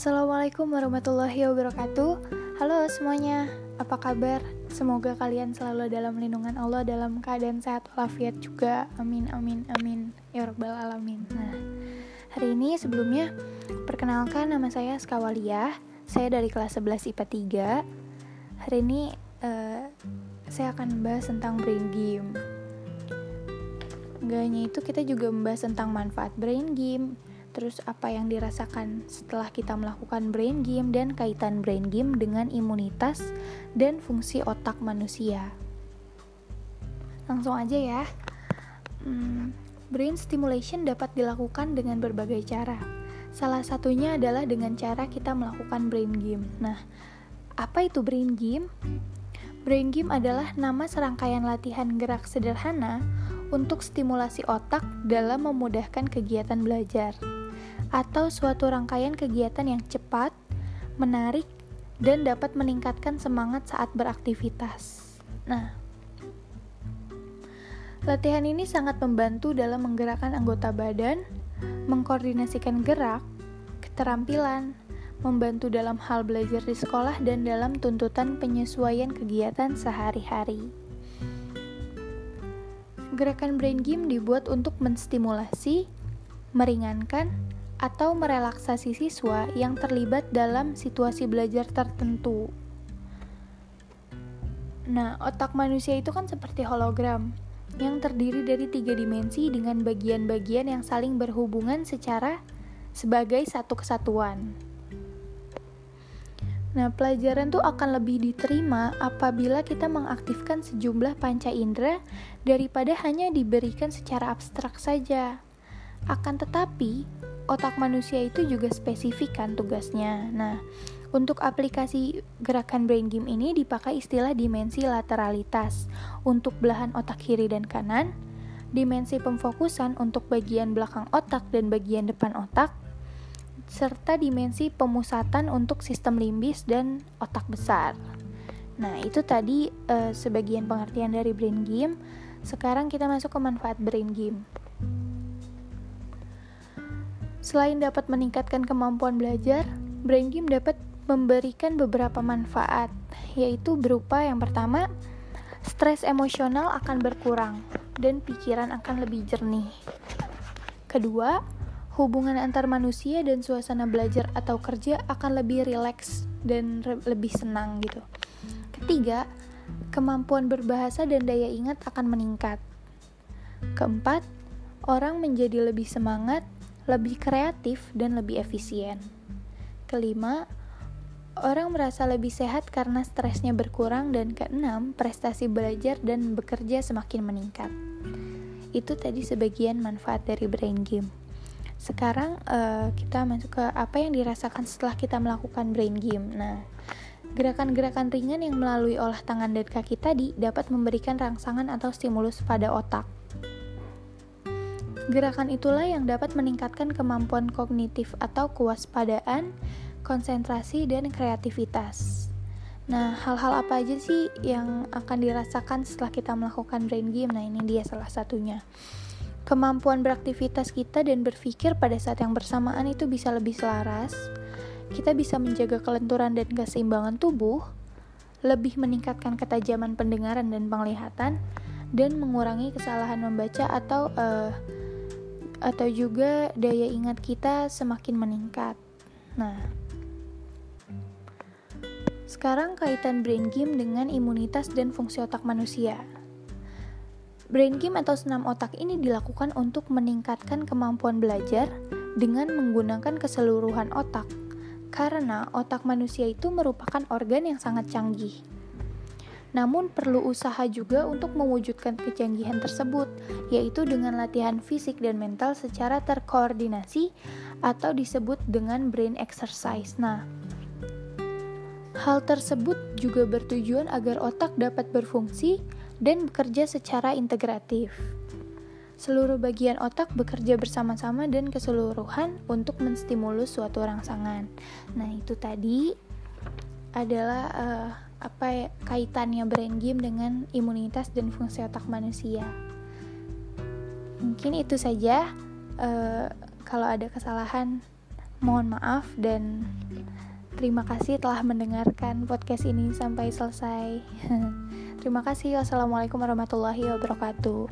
Assalamualaikum warahmatullahi wabarakatuh. Halo semuanya, apa kabar? Semoga kalian selalu dalam lindungan Allah dalam keadaan sehat walafiat juga. Amin, amin, amin. Ya Rabbal Alamin. Nah, hari ini sebelumnya Perkenalkan nama saya Skawalia Saya dari kelas 11 IPA 3 Hari ini uh, saya akan membahas tentang brain game. Gak hanya itu, kita juga membahas tentang manfaat brain game terus apa yang dirasakan setelah kita melakukan brain game dan kaitan brain game dengan imunitas dan fungsi otak manusia. Langsung aja ya. Hmm, brain stimulation dapat dilakukan dengan berbagai cara. Salah satunya adalah dengan cara kita melakukan brain game. Nah, apa itu brain game? Brain game adalah nama serangkaian latihan gerak sederhana untuk stimulasi otak dalam memudahkan kegiatan belajar atau suatu rangkaian kegiatan yang cepat, menarik, dan dapat meningkatkan semangat saat beraktivitas. Nah, latihan ini sangat membantu dalam menggerakkan anggota badan, mengkoordinasikan gerak, keterampilan, membantu dalam hal belajar di sekolah dan dalam tuntutan penyesuaian kegiatan sehari-hari. Gerakan brain game dibuat untuk menstimulasi, meringankan, atau merelaksasi siswa yang terlibat dalam situasi belajar tertentu. Nah, otak manusia itu kan seperti hologram yang terdiri dari tiga dimensi dengan bagian-bagian yang saling berhubungan secara sebagai satu kesatuan. Nah, pelajaran tuh akan lebih diterima apabila kita mengaktifkan sejumlah panca indera daripada hanya diberikan secara abstrak saja. Akan tetapi, otak manusia itu juga spesifik kan tugasnya. Nah, untuk aplikasi gerakan brain game ini dipakai istilah dimensi lateralitas untuk belahan otak kiri dan kanan, dimensi pemfokusan untuk bagian belakang otak dan bagian depan otak, serta dimensi pemusatan untuk sistem limbis dan otak besar. Nah, itu tadi uh, sebagian pengertian dari brain game. Sekarang kita masuk ke manfaat brain game. Selain dapat meningkatkan kemampuan belajar, brain game dapat memberikan beberapa manfaat, yaitu berupa yang pertama, stres emosional akan berkurang dan pikiran akan lebih jernih. Kedua, hubungan antar manusia dan suasana belajar atau kerja akan lebih rileks dan lebih senang gitu. Ketiga, kemampuan berbahasa dan daya ingat akan meningkat. Keempat, orang menjadi lebih semangat lebih kreatif, dan lebih efisien. Kelima, orang merasa lebih sehat karena stresnya berkurang dan keenam, prestasi belajar dan bekerja semakin meningkat. Itu tadi sebagian manfaat dari brain game. Sekarang uh, kita masuk ke apa yang dirasakan setelah kita melakukan brain game. Nah, gerakan-gerakan ringan yang melalui olah tangan dan kaki tadi dapat memberikan rangsangan atau stimulus pada otak. Gerakan itulah yang dapat meningkatkan kemampuan kognitif atau kewaspadaan, konsentrasi, dan kreativitas. Nah, hal-hal apa aja sih yang akan dirasakan setelah kita melakukan brain game? Nah, ini dia salah satunya. Kemampuan beraktivitas kita dan berpikir pada saat yang bersamaan itu bisa lebih selaras. Kita bisa menjaga kelenturan dan keseimbangan tubuh, lebih meningkatkan ketajaman pendengaran dan penglihatan, dan mengurangi kesalahan membaca atau uh, atau juga daya ingat kita semakin meningkat. Nah, sekarang kaitan brain game dengan imunitas dan fungsi otak manusia. Brain game atau senam otak ini dilakukan untuk meningkatkan kemampuan belajar dengan menggunakan keseluruhan otak, karena otak manusia itu merupakan organ yang sangat canggih. Namun perlu usaha juga untuk mewujudkan kecanggihan tersebut, yaitu dengan latihan fisik dan mental secara terkoordinasi atau disebut dengan brain exercise. Nah, hal tersebut juga bertujuan agar otak dapat berfungsi dan bekerja secara integratif. Seluruh bagian otak bekerja bersama-sama dan keseluruhan untuk menstimulus suatu rangsangan. Nah, itu tadi adalah uh, apa ya, kaitannya brain game dengan imunitas dan fungsi otak manusia. Mungkin itu saja. Uh, kalau ada kesalahan, Mohon maaf dan terima kasih telah mendengarkan podcast ini sampai selesai. terima kasih. Wassalamualaikum warahmatullahi wabarakatuh.